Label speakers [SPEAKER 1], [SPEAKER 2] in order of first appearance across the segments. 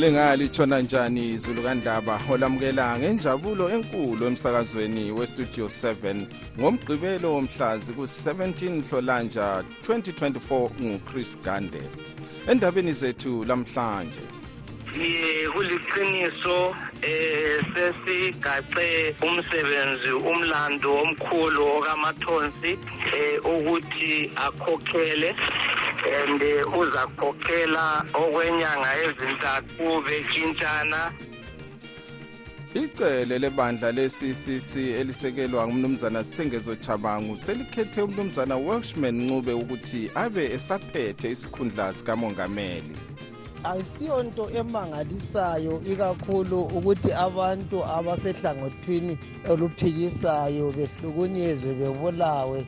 [SPEAKER 1] lingalitshona njani izulu kandaba? Olamukela ngenjabulo enkulu emsakazweni westudio 7 ngomgqibelo womhlazi ku-17 nhlolanja 2024 nguchris gande. Endabeni zethu lamhlanje.
[SPEAKER 2] Kuliqiniso eh sesigace umsebenzi umlando omkhulu okamathonsi eh ukuthi akhokhele. And uzakhokhela okwenyanga ezintathu betshintshana
[SPEAKER 1] icele lebandla le-ccc elisekelwa ngumnumzana sengezo chabangu selikhethe umnumzana welshman ncube ukuthi abe esaphethe isikhundla sikamongameli.
[SPEAKER 3] Ayisiyonto emangalisayo ikakhulu ukuthi abantu abasehlangothini oluphikisayo behlukunyezwe bebulawe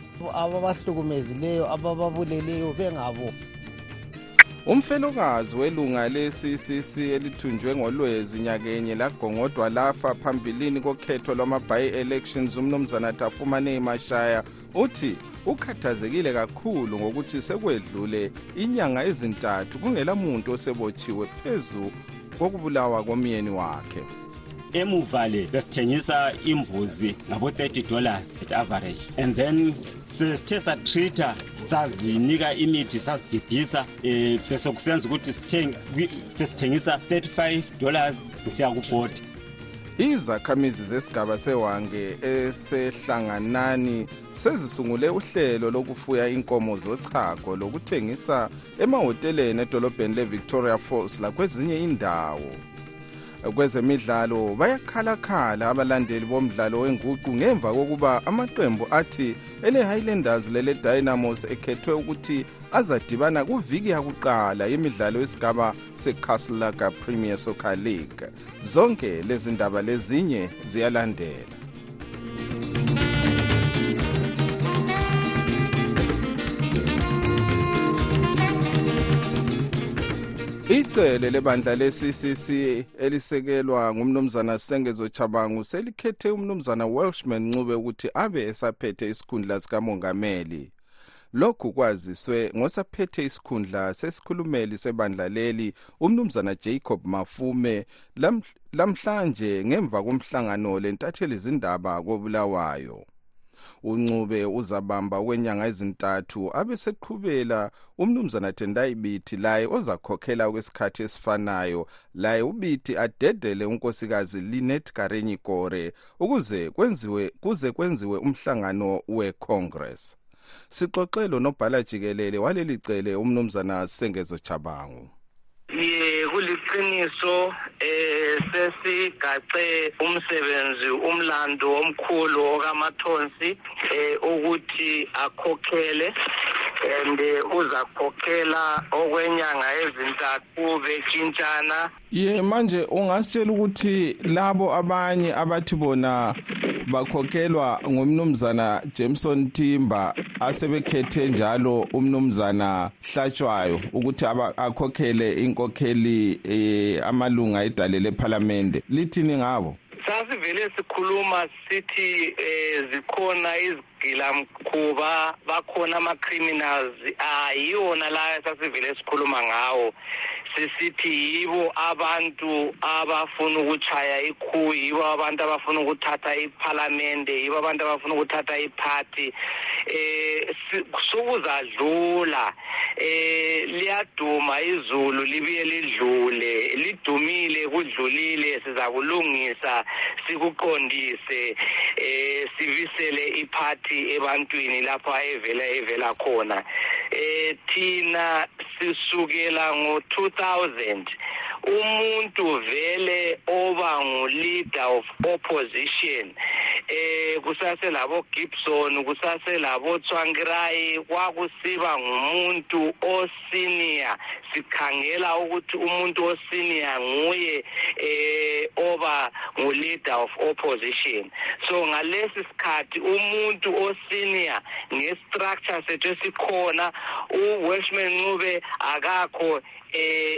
[SPEAKER 3] ababahlukumezileyo abababuleleyo bengabo.
[SPEAKER 1] Umfelokazi welunga le-ccc elithunjwe ngolwezi nyakenye lagongodwa lafa phambilini kokhetho lwama-by-elections umnumzana tafumane mashaya uthi ukhathazekile kakhulu ngokuthi sekwedlule inyanga ezintathu kungela muntu osebotshiwe phezu kokubulawa komyeni wakhe.
[SPEAKER 4] Emuva le besithengisa imbuzi ngabo-30 dollars at average. And then sesithe satreata sazinika imithi sazidibhisa um bese kusenza ukuthi sesithengisa 35 dollars kusiya ku-40
[SPEAKER 1] izakhamizi zesigaba sewange esehlanganani sezisungule uhlelo lokufuya inkomo zochago lokuthengisa emahoteleni edolobheni le-victoria falls lakwezinye indawo kwezemidlalo bayakhalakhala abalandeli bomdlalo wenguqu ngemva kokuba amaqembu athi ele-highlanders lele-dynamos ekhethwe ukuthi azadibana kuviki yakuqala yemidlalo yesigaba secastlaga premier soccer league. Zonke lezi ndaba lezinye ziyalandela. Icele lebandla le-ccc elisekelwa ngumnumzana sengezo chabangu selikhethe umnumzana welshman ncube ukuthi abe esaphethe isikhundla sikamongameli. Lokhu kwaziswe ngosaphethe isikhundla sesikhulumeli sebandla leli umnumzana jacob mafume lamhlanje ngemva komhlangano lentatheli zindaba kobulawayo. Uncube uzabamba kwenyanga ezintathu abeseqhubela umnumzana tendai biti laye ozakhokhela kwesikhathi esifanayo. Laye ubithi adedele unkosikazi linet karenyi kore ukuze kwenziwe kuze kwenziwe umhlangano wecongress. Sixoxelo nobhala jikelele waleli cele umnumzana sengezo chabangu
[SPEAKER 2] ye kuliqiniso eh sesigace umsebenzi umlando omkhulu okamathonsi eh ukuthi akhokhele and uzakhokhela okwenyanga ezintathu betshintshana
[SPEAKER 1] ye manje ungasitshela ukuthi labo abanye abathi bona bakhokhelwa ngumnumzana Jameson Timba asebekhethe njalo umnumzana Hlatshwayo ukuthi akhokhele inkokheli eh, amalunga edale leParliament lithini ngabo?
[SPEAKER 2] Sasivele sikhuluma sithi eh zikhona izigilamkhuba bakhona ama-criminals. Ayiwona la sasivele sikhuluma ngawo. Sisithi yibo abantu abafuna ukuchaya ikhu yibo abantu abafuna ukuthatha iphalamende yibo abantu abafuna ukuthatha iphathi eh sokuzadlula eh liyaduma izulu libuye lidlule. Lidumile kudlulile sizakulungisa sikuqondise. Eh sivisele iphathi ebantwini lapha evela evela khona. Eh thina sisukela ngo-2000 umuntu vele oba ngu-leader of opposition eh kusaselabo Gibson kusaselabo Tsvangirai kwakusiba ngumuntu osenior. Sikhangela ukuthi umuntu osenior nguye eh oba ngu-leader of opposition. So ngalesi sikhathi umuntu osenior ngestructure sethu esikhona u-welshman ncube akakho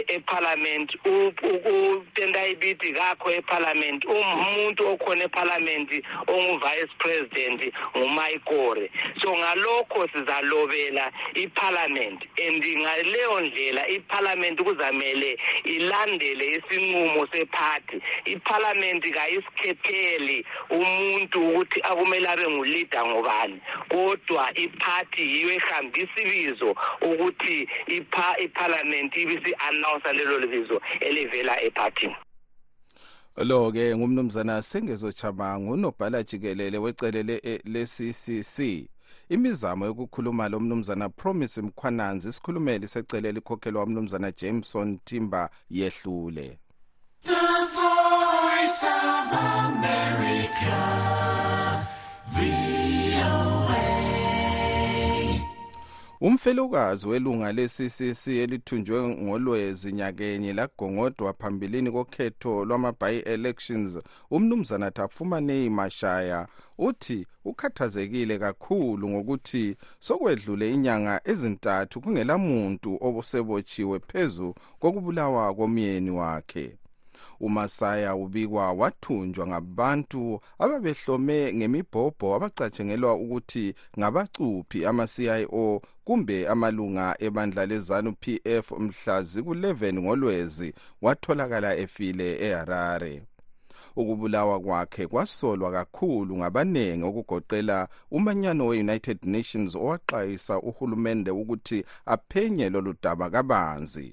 [SPEAKER 2] eparliament utendai biti kakho eparliament umuntu okhona eparliament ongu-vice president ngumayikore so ngalokho sizalobela iparliament and ngaleyo ndlela iparliament kuzamele ilandele isinqumo sephathi. Iparliament kayisikhetheli umuntu ukuthi akumele abe nguleader ngobani kodwa iphathi yiyo ehambisa ibizo ukuthi iparliament ibisi announce lelo bizo elivela ephathini.
[SPEAKER 1] Lo ke ngumnumzana sengezo chabangu unobhala jikelele wecele le-CCC imizamo yokukhuluma lo mnumzana promise mkhwananzi isikhulumeli secele likhokhelwa umnumzana jameson timber yehlule.
[SPEAKER 5] The voice of America,
[SPEAKER 1] umfelokazi welunga le-ccc elithunjwe ngolwezi nyakenye lagongodwa phambilini kokhetho lwama-by-elections umnumzana tafumanei mashaya uthi ukhathazekile kakhulu ngokuthi sokwedlule inyanga ezintathu kungelamuntu osebotshiwe phezu kokubulawa komyeni wakhe umasaya ubikwa wathunjwa ngabantu ababehlome ngemibhobho abacatshengelwa ukuthi ngabacuphi ama-cio kumbe amalunga ebandla lezanu pf mhla ziku-11 ngolwezi watholakala efile eharare. Ukubulawa kwakhe kwasolwa kakhulu ngabaningi okugoqela umanyano we-united nations owaxwayisa uhulumende ukuthi aphenye lolu daba kabanzi.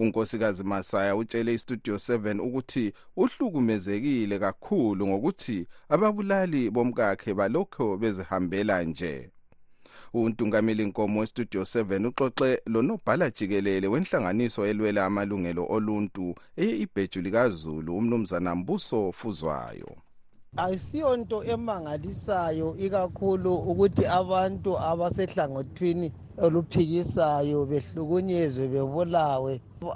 [SPEAKER 1] Unkosikazi masaya utshele istudio 7 ukuthi uhlukumezekile kakhulu ngokuthi ababulali bomkakhe balokho bezihambela nje. Untungameli nkomo westudio 7 uxoxe lonobhala jikelele wenhlanganiso elwela amalungelo oluntu eye-ibheju likazulu umnumzana mbuso fuzwayo.
[SPEAKER 3] Ayisiyonto emangalisayo ikakhulu ukuthi abantu abasehlangothini oluphikisayo behlukunyezwe bebulawe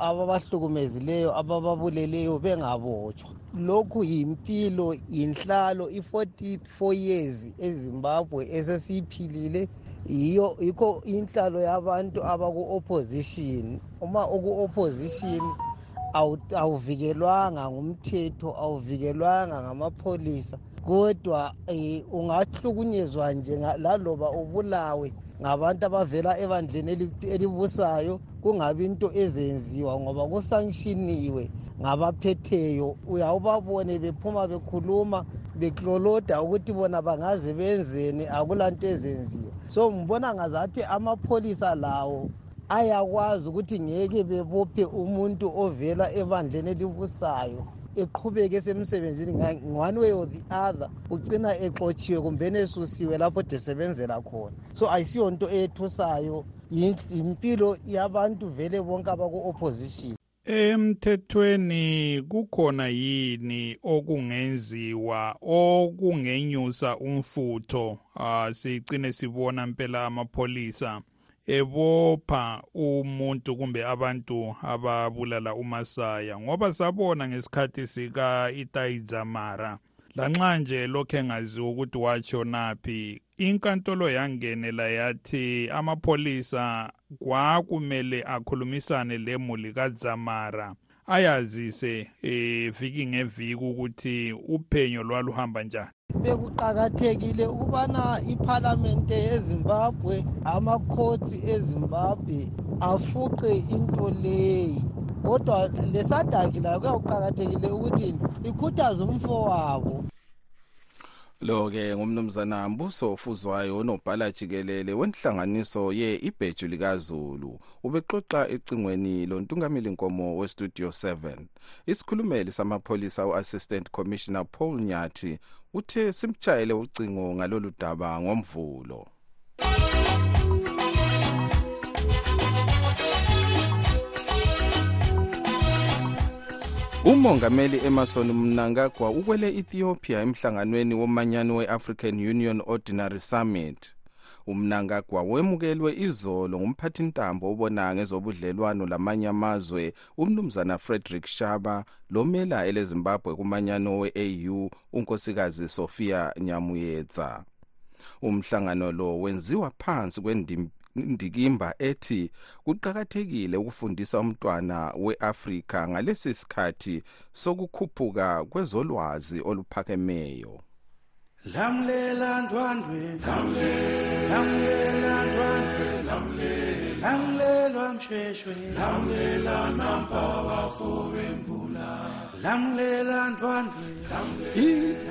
[SPEAKER 3] ababahlukumezileyo abababuleleyo bengabotshwa. Lokhu yimpilo yinhlalo i-44 years ezimbabwe esesiyiphilile. Yiyo yikho inhlalo yabantu abaku-opposition. Uma uku-opposition awuvikelwanga ngumthetho awuvikelwanga ngamapholisa kodwa um ungahlukunyezwa nje laloba ubulawe ngabantu abavela ebandleni elibusayo kungabi into ezenziwa ngoba kusankshiniwe ngabaphetheyo. Uyawubabone bephuma bekhuluma bekloloda ukuthi bona bangaze benzeni akulanto ezenziwa. So ngibona ngazathi amapholisa lawo ayakwazi ukuthi ngeke bebophe umuntu ovela ebandleni elibusayo eqhubeke esemsebenzini one way or the other ugcina exotshiwe kumbeni esusiwe lapho desebenzela khona. So ayisiyo nto eyethusayo yimpilo yabantu vele bonke abaku-opposition
[SPEAKER 6] emthethweni kukhona yini okungenziwa okungenyusa umfutho? Uh, sigcine sibona mpela amapholisa. Ebopha umuntu kumbe abantu ababulala umasaya ngoba sabona ngesikhathi sika itayidzamara lanxa nje lokhu engaziwa ukuthi watshonaphi inkantolo yangenela yathi amapholisa kwakumele akhulumisane lemuli kadzamara ayazise eh viki ngeviki ukuthi uphenyo lwaluhamba njani?
[SPEAKER 3] Bekuqakathekile ukubana iphalamende yezimbabwe amakhotsi ezimbabwe afuqe into leyi. Kodwa lesadaki layo kuyakuqakathekile ukuthi ikhuthaze umfowabo
[SPEAKER 1] lo-ke ngumnumzana mbuso fuzwayo onobhala jikelele wenhlanganiso ye-ibheju likazulu. Ubexoxa ecingweni lontungameli nkomo westudio 7 isikhulumeli samapholisa u-assistant commissioner paul nyathi uthe simtshayele ucingo ngalolu daba ngomvulo. Umongameli emerson mnangagwa ukwele ethiopia emhlanganweni womanyano we-african union ordinary summit. Umnangagwa wemukelwe izolo ngumphathintambo obona ngezobudlelwano lamanye amazwe umnumzana frederick shaba lomela elezimbabwe kumanyano we-au unkosikazi sofia nyamuyetsa umhlangano lo wenziwa phansi kwendikimba ethi kuqakathekile ukufundisa umntwana we-afrika ngalesi sikhathi sokukhuphuka kwezolwazi oluphakemeyo.
[SPEAKER 7] Lamlela ndwandwe lamlela ndwandwe lamlelwa mshweshwe lamlela nampabafo bembula lamlela ndwandwe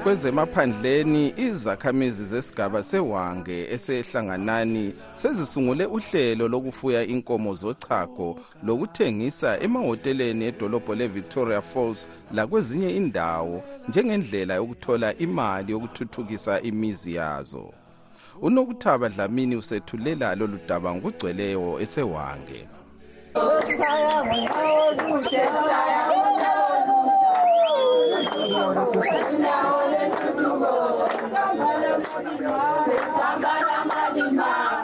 [SPEAKER 1] kwezemaphandleni izakhamizi zesigaba sewange esehlanganani sezisungule uhlelo lokufuya inkomo zochago lokuthengisa emahoteleni edolobho le-victoria falls lakwezinye indawo njengendlela yokuthola imali yokuthuthukisa imizi yazo. Unokuthaba dlamini usethulela lolu daba ngokugcweleyo esewange.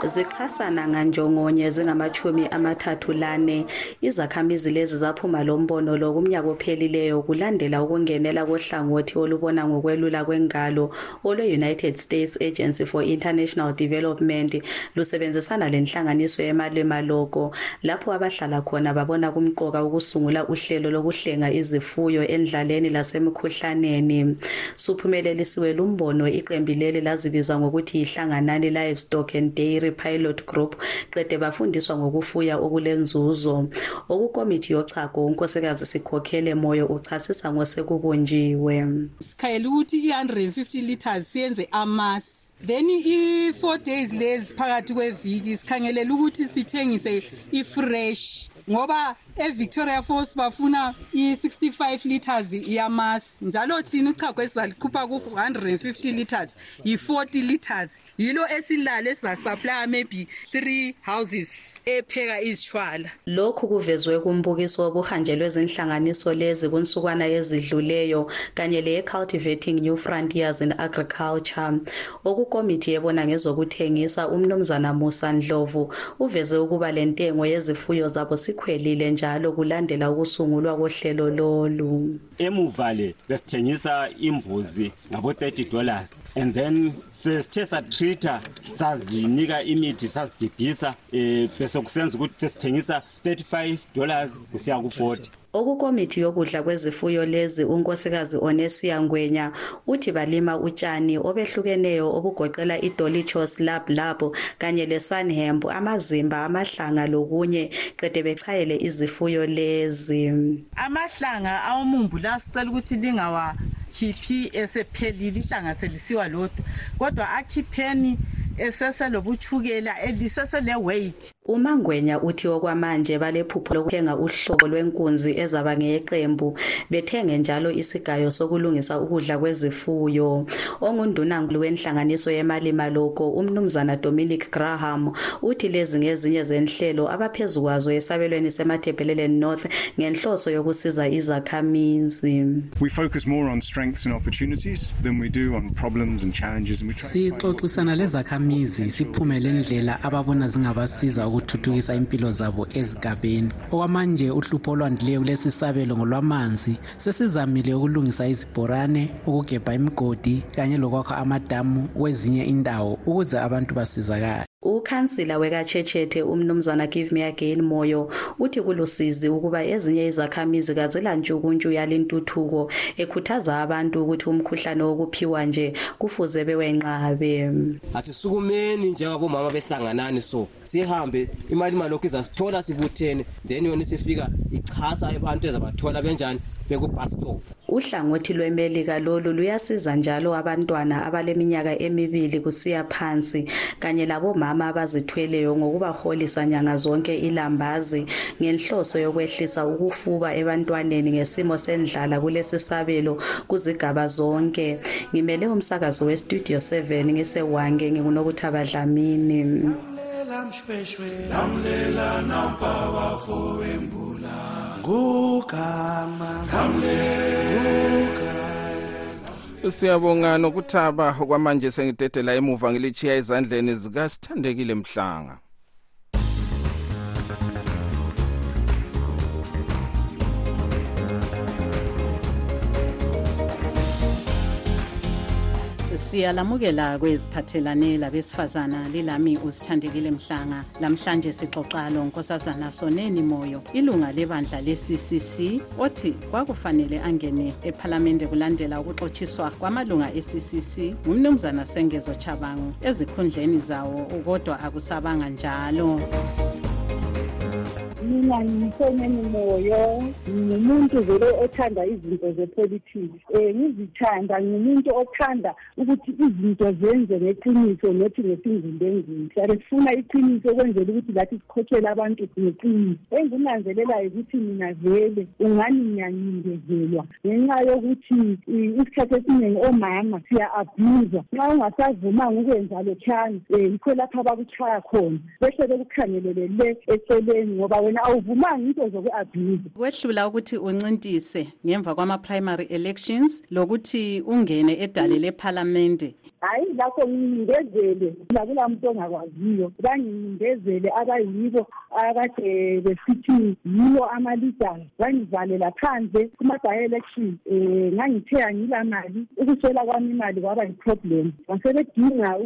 [SPEAKER 8] Zixhasana nganjongonye zingamachumi amathathu lane. Izakhamizi lezi zaphuma lo mbono lo kumnyaka ophelileyo kulandela ukungenela kohlangothi olubona ngokwelula kwengalo olwe-united states agency for international development. Lusebenzisana lenhlanganiso yemalwemaloko lapho abahlala khona babona kumqoka ukusungula uhlelo lokuhlenga izifuyo endlaleni lasemkhuhlaneni suphumelelisiwe lumbono iqembi leli lazibizwa ngokuthi yihlanganani livestock and dairy pilot group qede bafundiswa ngokufuya okulenzuzo. Okukomiti yochago unkosikazi sikhokhele moyo uchasisa ngosekubunjiwe.
[SPEAKER 9] Sikhayela ukuthi i-150 litres siyenze amasi then i-four days lezi phakathi kweviki sikhangelela ukuthi sithengise i-fresh. Ngoba eVictoria Falls bafuna i65 liters yamasi njalo thina uchago esizalikhupha ku 150 liters yi40 liters. Yilo esilale sizasupply maybe 3 houses. Epheka izishwala
[SPEAKER 8] lokhu kuvezwe kumbukiso wobuhanjelwe zinhlanganiso lezi kunsukwana ezidluleyo kanye leye-cultivating new frontiers in agriculture. Okukomiti yebona ngezokuthengisa umnumzana musa ndlovu uveze ukuba le ntengo yezifuyo zabo sikhwelile njalo kulandela ukusungulwa kohlelo lolu.
[SPEAKER 4] Emuva le besithengisa imbuzi ngabo-30 dollars and then sesithe satreata sazinika imithi sazidibhisa um bese kusenza ukuthi sesithengisa 35 dollars kusiya ku-40
[SPEAKER 8] okukomiti yokudla kwezifuyo lezi unkosikazi onesia ngwenya uthi balima utshani obehlukeneyo obugoqela idolichos lab lab kanye lesunhemp amazimba amahlanga lokunye qede bechayele izifuyo lezi.
[SPEAKER 10] Amahlanga awumumbu la sicela ukuthi lingawakhiphi esephelile ihlanga selisiwa lodwa kodwa akhipheni eseselobuchukela elisesele-weight
[SPEAKER 8] umangwenya uthi okwamanje balephupho lokuthenga uhlobo lwenkunzi ezaba ngeyeqembu bethenge njalo isigayo sokulungisa ukudla kwezifuyo. Ongundunankulu wenhlanganiso yemalimaloko umnumzana dominic graham uthi lezi ngezinye zenhlelo abaphezu kwazo esabelweni semathebhelelen north ngenhloso yokusiza izakhamizi
[SPEAKER 11] We focus more on strengths and opportunities than we do on problems and challenges and we try to find
[SPEAKER 12] sixoxisana lezakhamizi siphume lendlela ababona zingabasiza ukuthuthukisa impilo zabo ezigabeni. Okwamanje uhlupho olwandileyo kulesi sabelo ngolwamanzi sesizamile ukulungisa izibhorane ukugebha imigodi kanye lokwakha amadamu kwezinye indawo ukuze abantu basizakale.
[SPEAKER 8] Ukhansila wekatshetshethe umnumzana give me again moyo uthi kulusizi ukuba ezinye izakhamizi kazilantshukuntshu yalintuthuko ekhuthaza abantu ukuthi umkhuhlane wokuphiwa nje kufuze bewenqabe
[SPEAKER 13] asisukumeni njengabomama behlanganani so. Sihambe imali malokhu izasithola sibuthene then yona isifika ichasa abantu ezabathola benjani? Bekubus stop.
[SPEAKER 8] Uhlangothi lwemelika lolu luyasiza njalo abantwana abaleminyaka emibili kusiya phansi kanye labomama abazithweleyo ngokubaholisa nyanga zonke ilambazi ngenhloso yokwehlisa ukufuba ebantwaneni ngesimo sendlala kulesi sabelo kuzigaba zonke. Ngimele umsakazo westudio 7 ngisewange ngingunokuthaba dlamini
[SPEAKER 7] lamlela mshweshwe lamlela kugama
[SPEAKER 1] siyabonga nokuthaba okwamanje sengidedela emuva ngilitshiya ezandleni zikasithandekile mhlanga.
[SPEAKER 14] Siyalamukela kweziphathelane labesifazana lilami usithandekile mhlanga. Lamhlanje sixoxa lo nkosazana soneni moyo. Ilunga lebandla le-ccc othi kwakufanele angene ephalamende kulandela ukuxotshiswa kwamalunga e-ccc ngumnumzana sengezo chabangu ezikhundleni zawo kodwa akusabanga njalo
[SPEAKER 15] mina ngiyifoneni moyo ngumuntu vele othanda izinto zepolitics. Um ngizithanda ngumuntu othanda ukuthi izinto zenze ngeqiniso nothi ngesingumbengisi hlale sifuna iqiniso ukwenzela ukuthi lathi sikhokhele abantu ngeqiniso. Engikunanzelelayo ukuthi mina vele ungani ngiyancindezelwa ngenxa yokuthi isikhathi esiningi omama siya-abhuzwa nxa ungasavumanga ukwenza lokhani um yikho lapho abakuchaya khona. Behle bekukhangelele le eceleni ngoba wena awuvumanga into zoku-abhuza
[SPEAKER 14] kwehlula ukuthi uncintise ngemva kwama-primary elections lokuthi ungene edale lephalamende
[SPEAKER 15] hhayi lakho ngincindezele lakula muntu ongakwaziyo bangincindezele abayibo akade besithi yibo ama-leaders bangivalela phandle kuma-by-election um ngangithe angila mali. Ukuswela kwami imali kwaba yi-problem. Wasebedinga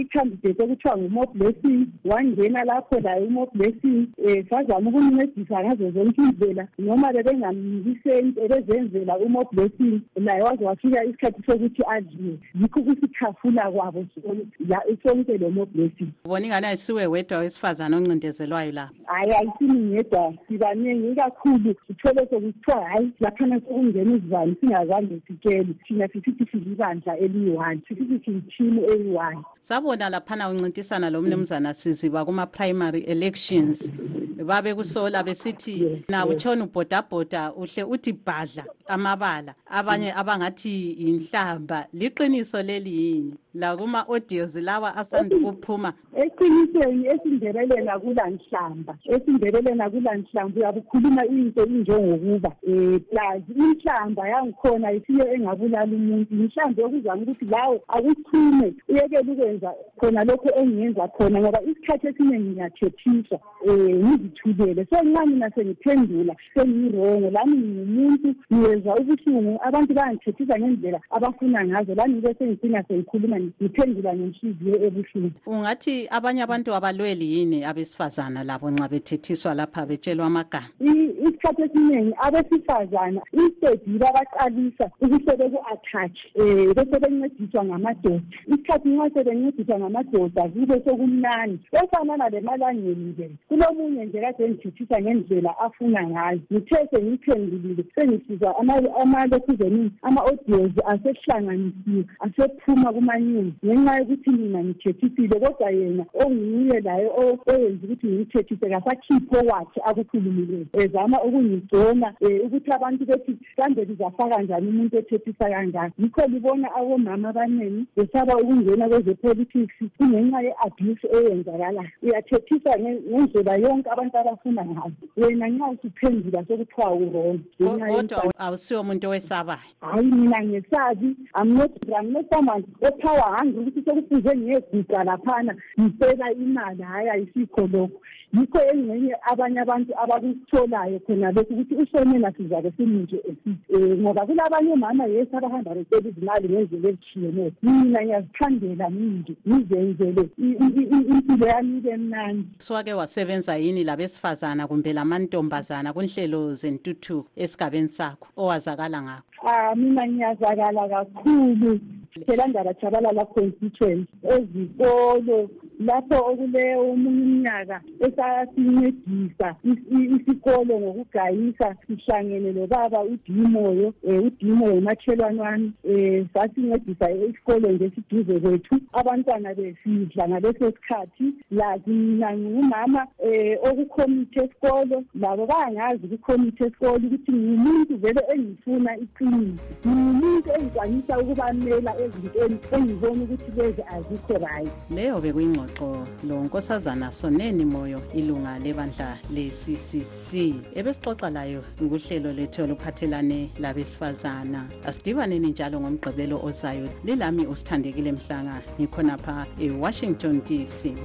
[SPEAKER 15] i-candidate okuthiwa ngumo blessing. Wangena lapho laye umo blessing um sazama ukumncedisa ngazo zonke indlela. Noma bebengamniki senti ebezenzela umo blessing laye waze wafika isikhathi sokuthi adliwe. Yikho ukusikhafula kwabo sonke lo mo blessing
[SPEAKER 14] ubona ingane ayisuwe wedwa wesifazane oncindezelwayo lapho
[SPEAKER 15] hhayi ayisimi ngedwa sibaningi ikakhulu sithole sokuthiwa hhayi laphana sekungena izivani singazange sitshele thina sisithi silibandla eliyi-one sisithi siyithimu eyi-one
[SPEAKER 14] sabona laphana uncintisana lo mnumzana siziba kuma-primary elections. Babe kusola besithi na utshona ubhodabhoda uhle uthi bhadla amabala abanye abangathi inhlamba liqiniso leli yini? Lakuma-audios lawa asanda ukuphuma
[SPEAKER 15] eqinisweni esindebeleni akulanhlamba esindebeleni akulanhlamba uyabe ukhuluma into injengokuba um plus inhlamba yangikhona isiyo engabulala umuntu. Inhlamba yokuzama ukuthi lawo akuphume uyekele ukwenza khona lokho engiyenza khona ngoba isikhathi esiningi ngiyathethiswa um ngizithulele. So nxa mina sengiphendula sengiyirongo lami ngingumuntu ngiyezwa ubuhlungu abantu bayangithethisa ngendlela abafuna ngazo lami ngibe sengicina sengikhuluma ngiphendula ngenhliziyo ebuhlungu.
[SPEAKER 14] Ungathi abanye abantu abalweli yini abesifazana labo nxa bethethiswa lapha betshelwa amagama?
[SPEAKER 15] Isikhathi esiningi abesifazana instead babaqalisa ukuthi beku-attach um bese bencediswa ngamadoda. Isikhathi nxa sebencediswa ngamadoda kube sokumnani ofanana lemalangeni nje kulomunye nje kade ngithethisa ngendlela afuna ngayo. Ngithe sengiyiphendulile sengisizwa amalokhuzeni ama-audios asehlanganisiwe asephuma kuma-news ngenxa yokuthi mina ngithethisile kodwa yena onguye laye oyenza ukuthi ngiyithethise kasakhipho wakhe akukhulumileyo ezama ukungigcona um ukuthi abantu bethi kambe lizafaka njani umuntu ethethisa kanjani yikho libona abomama abaningi besaba ukungena kwezepolitics kungenxa ye-abuse eyenzakalayo. Uyathethisa ngendlela yonke abantu abafuna ngayo. Wena nxa usuphendula sekuthiwa urongo
[SPEAKER 14] kodwa awusiwo muntu owesabayo.
[SPEAKER 15] Hayi mina ngesabi someone ophawa hungry ukuthi sekufuze ngiyeguqa laphana ngicela imali hhayi ayisikho lokho. Yikho engxenye abanye abantu abakutholayo khona lokhu ukuthi usonela sizabe siminje um ngoba kulabanye omama yes abahamba becela izimali ngendlela ezitshiyeneyo. Mina ngiyazithandela mindi ngizenzele impilo yami ibe mnandi.
[SPEAKER 14] Swake wasebenza yini labesifazana kumbe lamantombazana kunhlelo zentuthuko esigabeni sakho owazakala ngakho?
[SPEAKER 15] Ah mina ngiyazakala kakhulu. Phela ndarajabalala constituency ezikolo. Lapho okule omunye umnyaka esasincedisa isikolo ngokugayisa sihlangene lobaba udimoyo um udimoyo umakhelwane wami um sasincedisa isikolo nje siduze kwethu. Abantwana besidla ngaleso sikhathi mina ngingumama um okukhomithe esikolo labo bayangazi kukhomithe esikolo ukuthi ngumuntu vele engifuna iqiniso. Ngumuntu engikwanisa ukubamela ezintweni engibona ukuthi lezi azikho right.
[SPEAKER 14] Leyo bekuyingxoxo. Ingxoxo lonkosazana soneni moyo ilunga lebandla le-ccc ebesixoxa layo nguhlelo lethu oluphathelane labesifazana. Asidibaneni njalo ngomgqibelo ozayo. Lilami usithandekile mhlanga ngikhonapha ewashington dc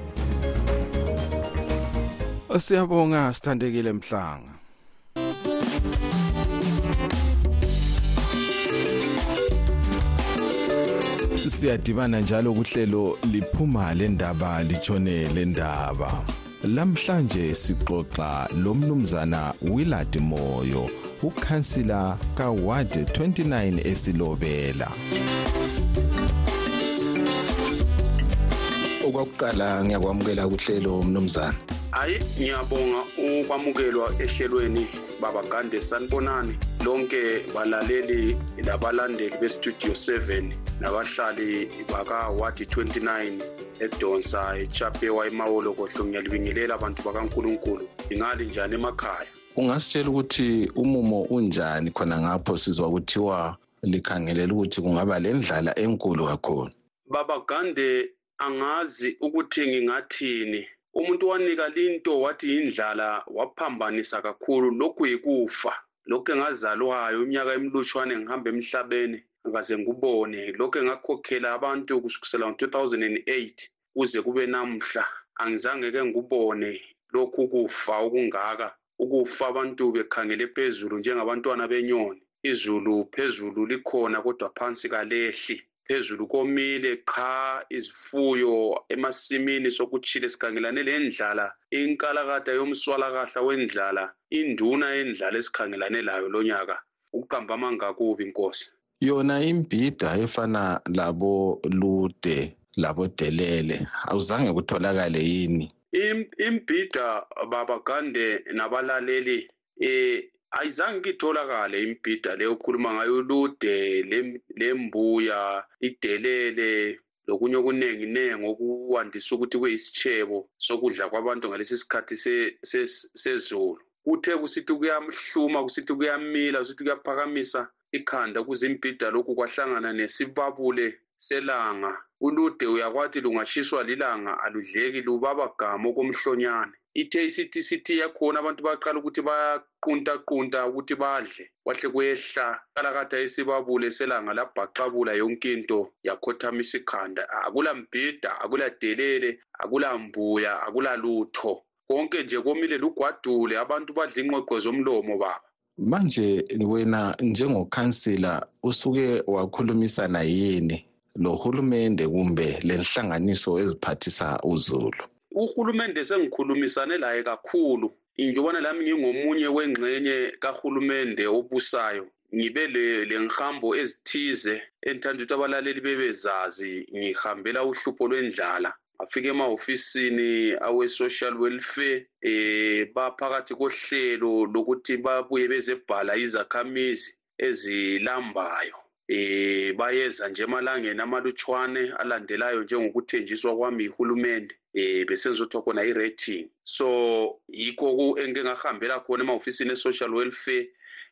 [SPEAKER 1] siyabonga sithandekile mhlanga. Siyadibana njalo kuhlelo liphuma lendaba litshone lendaba. Lamhlanje sixoxa lomnumzana Willard Moyo ukhansila kaWard 29 esilobela.
[SPEAKER 16] Okwakuqala ngiyakwamukela kuhlelo mnumzana.
[SPEAKER 17] Hayi ngiyabonga ukwamukelwa ehlelweni babagande sanibonani. Lonke balaleli labalandeli bestudio 7 nabahlali bakawadi 29 edonsa echapewa emawolokohlo ngiyalibingelela abantu bakankulunkulu. Ingali njani emakhaya?
[SPEAKER 16] Ungasitshela ukuthi umumo unjani khona ngapho sizwa kuthiwa likhangelela ukuthi kungaba lendlala enkulu kakhulu?
[SPEAKER 17] Babagande angazi ukuthi ngingathini. Umuntu wanika linto wathi yindlala waphambanisa kakhulu. Lokhu yikufa. Lokhu engazalwayo iminyaka emilutshwane ngihamba emhlabeni ngaze ngubone lokhu engakhokhela abantu kusukisela ngo-2008 kuze kube namhla angizange ke ngubone lokhu kufa okungaka. Ukufa abantu bekhangele phezulu njengabantwana benyoni. Izulu phezulu likhona kodwa phansi kalehli. Phezulu komile qha izifuyo emasimini sokutshile sikhangelane lendlala. Inkalakada yomswalakahla wendlala induna yendlala esikhangelane layo lonyaka ukuqamba amangakubi inkosi
[SPEAKER 16] yona imbhida efana labo lude labo delele awuzange kutholakale yini?
[SPEAKER 17] Imbhida babagande nabalaleli eh ayizange kitholakale imbhida leyo okhuluma ngayo ulude lembuya idelele lokunye okuningi nengi okuwandisa ukuthi kuyisitshebo sokudla kwabantu ngalesi sikhathi sezulu. Kuthe kusithi kuyahluma kusithi kuyamila kusithi kuyaphakamisa ikhanda kuze imbhida lokhu kwahlangana nesibabule selanga. Ulude uyakwathi lungashiswa lilanga aludleki lubaba gama okomhlonyane. Ithe isithi sithi yakhona abantu baqala ukuthi bayaqunta-qunta ukuthi badle kwahle kwehla. Kalakade esibabule selanga labhaqabula yonke into yakhothamisa ikhanda akula mbhida akula delele akula mbuya akula lutho. Konke nje komile lugwadule abantu badla ingqoqo zomlomo baba.
[SPEAKER 16] Manje wena njengokhansila usuke wakhulumisana yini? Lohulumende kumbe lenhlanganiso eziphathisa uzulu.
[SPEAKER 17] Uhulumende sengikhulumisane laye kakhulu. Njengobana lami ngingomunye wengxenye kahulumende obusayo. Ngibe le ngihambo ezithize enithanda ukuthi abalaleli bebezazi. Ngihambela uhlupho lwendlala. Afike emahofisini awe-social welfare eh baphakathi kohlelo lokuthi babuye bezebhala izakhamizi ezilambayo. Eh bayeza nje emalangeni amalutshwane alandelayo njengokuthenjiswa kwami yihulumende eh besenzothiwa khona i-rating. So yikho engingahambela khona emahofisini e-social welfare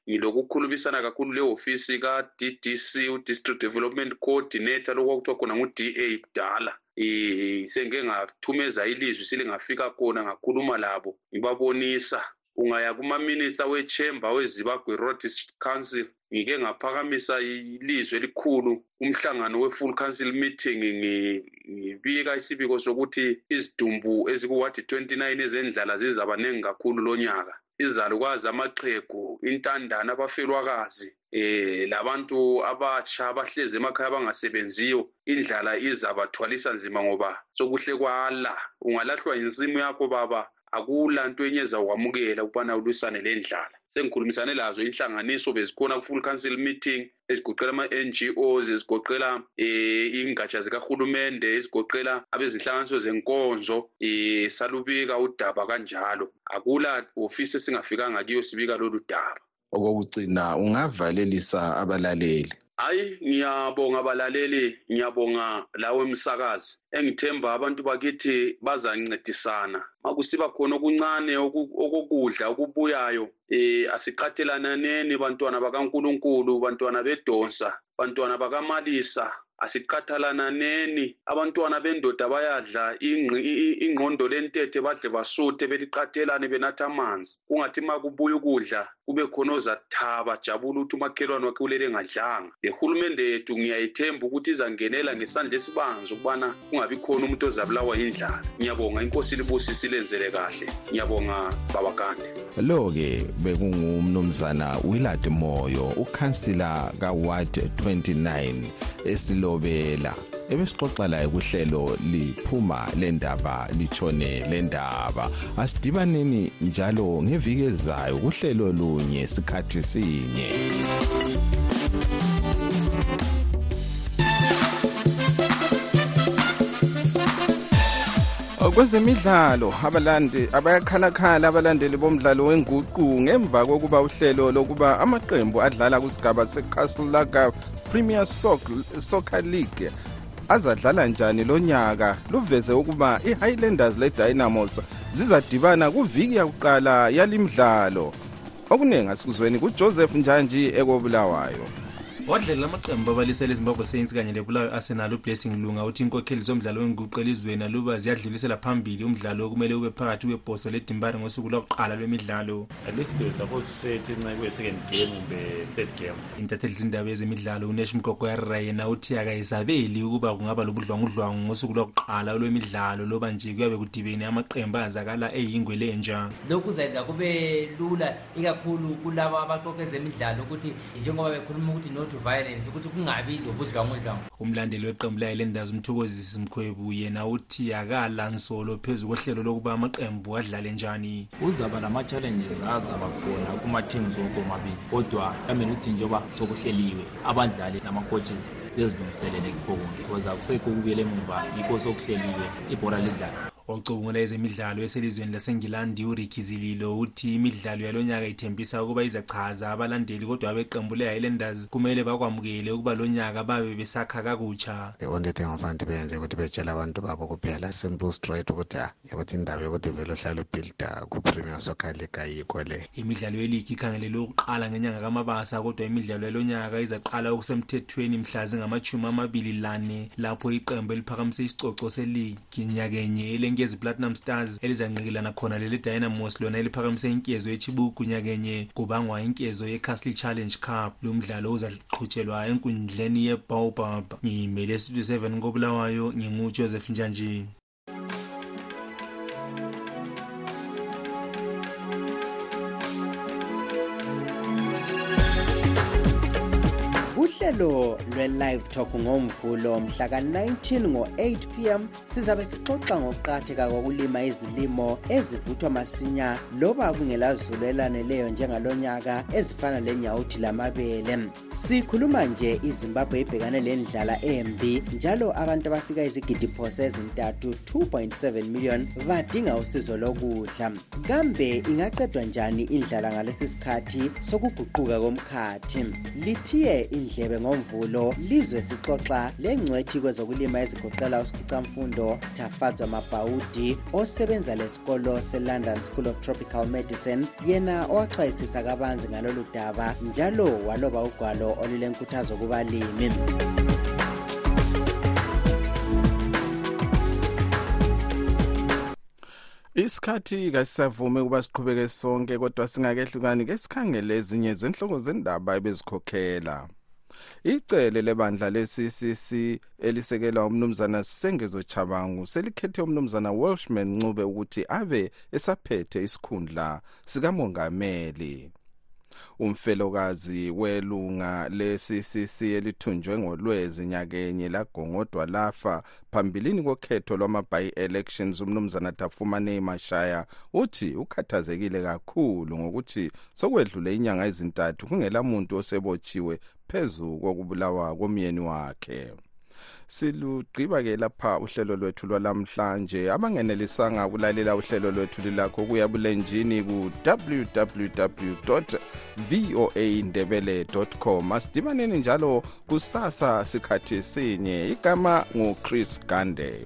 [SPEAKER 17] ngilokukhulumisana kakhulu le ofisi ka-ddc u-district development coordinator lokwakuthiwa khona ngu-da kudala. Um sengike ngathumeza ilizwi silingafika khona ngakhuluma labo ngibabonisa. Ungaya kuma-minutes awe-chamber wezibagwe road council ngike ngaphakamisa ilizwi elikhulu umhlangano we-full council meeting ngibika isibiko sokuthi izidumbu ezikuwadi 29 ezendlala zizabaningi kakhulu lonyaka izalukwazi amaqhegu intandane abafelwakazi eh labantu abatsha abahlezi emakhaya abangasebenziyo indlala izabathwalisa nzima ngoba sokuhle kwala. Ungalahlwa insimu yakho baba. Akula nto enye ezakwamukela ukubana ulwisane le ndlala sengikhulumisane lazo inhlanganiso bezikhona ku-full council meeting ezigoqela ama-ngos ezigoqela um ingatsha zikahulumende ezigoqela abezinhlanganiso zenkonzo um salubika udaba kanjalo. Akula ofisi esingafikanga kiyo sibika lolu daba.
[SPEAKER 16] Okokugcina ungavalelisa abalaleli.
[SPEAKER 17] Hayi ngiyabonga abalaleli ngiyabonga lawe msakazi. Engithemba abantu bakithi bazancedisana makusiba khona okuncane okokudla okubuyayo eh asiqathelananeni bantwana bakaNkuluNkulu bantwana bedonsa bantwana bakamalisa. Asiqathalananeni abantwana bendoda bayadla ingqi- i- i- ingqondo lentethe badle basuthe beliqathelane benatha amanzi. Kungathi ma kubuya ukudla kube khona ozathaba jabula ukuthi umakhelwane wakhe ulele engadlanga. Le hulumende yethu ngiyayithemba ukuthi izangenela ngesandla esibanzi ukubana kungabi khona umuntu ozabulawa yindlala. Ngiyabonga. Inkosi libusisi lenzele kahle. Ngiyabonga babakande
[SPEAKER 1] lo-ke bekungumnumzana willard moyo ukhansila kaward 29 esilobela ebesixoxa laye kuhlelo liphuma lendaba litshone lendaba asidibaneni njalo ngeviki ezayo kuhlelo lunye sikhathi sinye. Kwezemidlalo abalandi abayakhalakhala abalandeli bomdlalo wenguqu ngemva kokuba uhlelo lokuba amaqembu adlala kusigaba secastlelaga premier Soc- soccer league azadlala njani lo nyaka? Luveze ukuba i-highlanders le-dynamos zizadibana kuviki yakuqala yalimdlalo. Okuningi asikuzweni kujoseph njanji ekobulawayo
[SPEAKER 18] wadlela amaqembu abalisela ezimbabwe saints kanye lebulawayo arsenal ublessing lunga uthi inkokheli zomdlalo wenguqu elizweni aluba ziyadlulisela phambili umdlalo okumele ube phakathi kwebhoso ledimbari ngosuku lokuqala lwemidlalo
[SPEAKER 19] At least they were supposed to say it in like second game kumbe third game.
[SPEAKER 18] intatheli zindaba ezemidlalo unesh mkokwera yena uthi akayisabeli ukuba kungaba lobudlwangudlwangu ngosuku lokuqala lwemidlalo loba nje kuyabe kudibene amaqembu azakala eyingwe lenja
[SPEAKER 20] lokhu kuzayenza kube lula ikakhulu kulabo abaqoqa ezemidlalo ukuthi njengoba bekhuluma ukuthi no to violence ukuthi kungabi lobudlwangudlwangu
[SPEAKER 18] umlandeli weqembu la-highlanders umthokozisi mkhwebu yena uthi akala nsolo phezu kohlelo lokuba amaqembu adlale njani.
[SPEAKER 21] Uzaba lama-challenges azaba khona kuma-teams wonke omabili kodwa kamele ukuthi njengoba sokuhleliwe abadlali nama-coaches bezilungiselele kukho konke because akusekho ukubuyela emuva yikho sokuhleliwe ibhora lidlala
[SPEAKER 18] ocubungula ezemidlalo eselizweni lasengilandi uricky zililo uthi imidlalo yalonyaka ithembisa ukuba izachaza abalandeli kodwa abeqembu le-highlanders kumele bakwamukele ukuba lonyaka babe besakha kakutsha.
[SPEAKER 22] The only thing ofanele beyenze ukuthi betshela abantu babo kuphela simple straight ukuthi ah ukuthi indaba yokuthi vele uhlale ubuilda ku-premier soccer league ayikho le.
[SPEAKER 18] Imidlalo yeligi ikhangelelwe ukuqala ngenyanga kamabasa kodwa imidlalo yalonyaka izaqala okusemthethweni mhla zingamachumi amabili lane lapho iqembu eliphakamise isicoco seligi nyakenye elenkezi platinum stars elizanqikelana khona leli dynamos lona eliphakamise inkezo yechibuku nyakenye kubangwa inkezo yecastle challenge cup. Lo mdlalo uzaqhutshelwa enkundleni yebaobab. Ngimele studio 7 kobulawayo ngingujoseph njanji
[SPEAKER 23] uhlelo lwe-live talk ngomvulo mhla ka-19 ngo-8 pm sizabe sixoxa ngokuqakatheka kokulima izilimo ezivuthwa masinya loba kungelazulu elaneleyo njengalonyaka ezifana lenyawuthi lamabele. Sikhuluma nje izimbabwe ibhekane lendlala embi njalo abantu abafika izigidi phose ezintathu 2.7 million badinga usizo lokudla. Kambe ingaqedwa njani indlala ngalesi sikhathi sokuguquka komkhathi? Lithiye indlebe ngomvulo lizwe sixoxa lengcwethi kwezokulima ezigoqela usikhicamfundo tafadzwa mabhawudi osebenza lesikolo se-london school of tropical medicine. Yena owaxwayisisa kabanzi ngalolu daba njalo waloba ugwalo olulenkuthazo kubalimi.
[SPEAKER 1] Isikhathi kasisavumi ukuba siqhubeke sonke kodwa singakehlukani ke sikhangele ezinye zenhloko zendaba ebezikhokhela icele lebandla le-ccc elisekelwa umnumzana sengezo chabangu selikhethe umnumzana welshman ncube ukuthi abe esaphethe isikhundla sikamongameli umfelokazi welunga le-ccc elithunjwe ngolwezi nyakenye lagongodwa lafa phambilini kokhetho lwama-by-elections umnumzana tafumane mashaya uthi ukhathazekile kakhulu ngokuthi sokwedlule inyanga ezintathu kungela muntu osebotshiwe phezu kokubulawa komyeni wakhe. Silugqiba-ke lapha uhlelo lwethu lwalamhlanje abangenelisanga ukulalela uhlelo lwethu lilakho kuya bulenjini ku-www voa ndebele com. Asidibaneni njalo kusasa sikhathi sinye. Igama nguchris gande.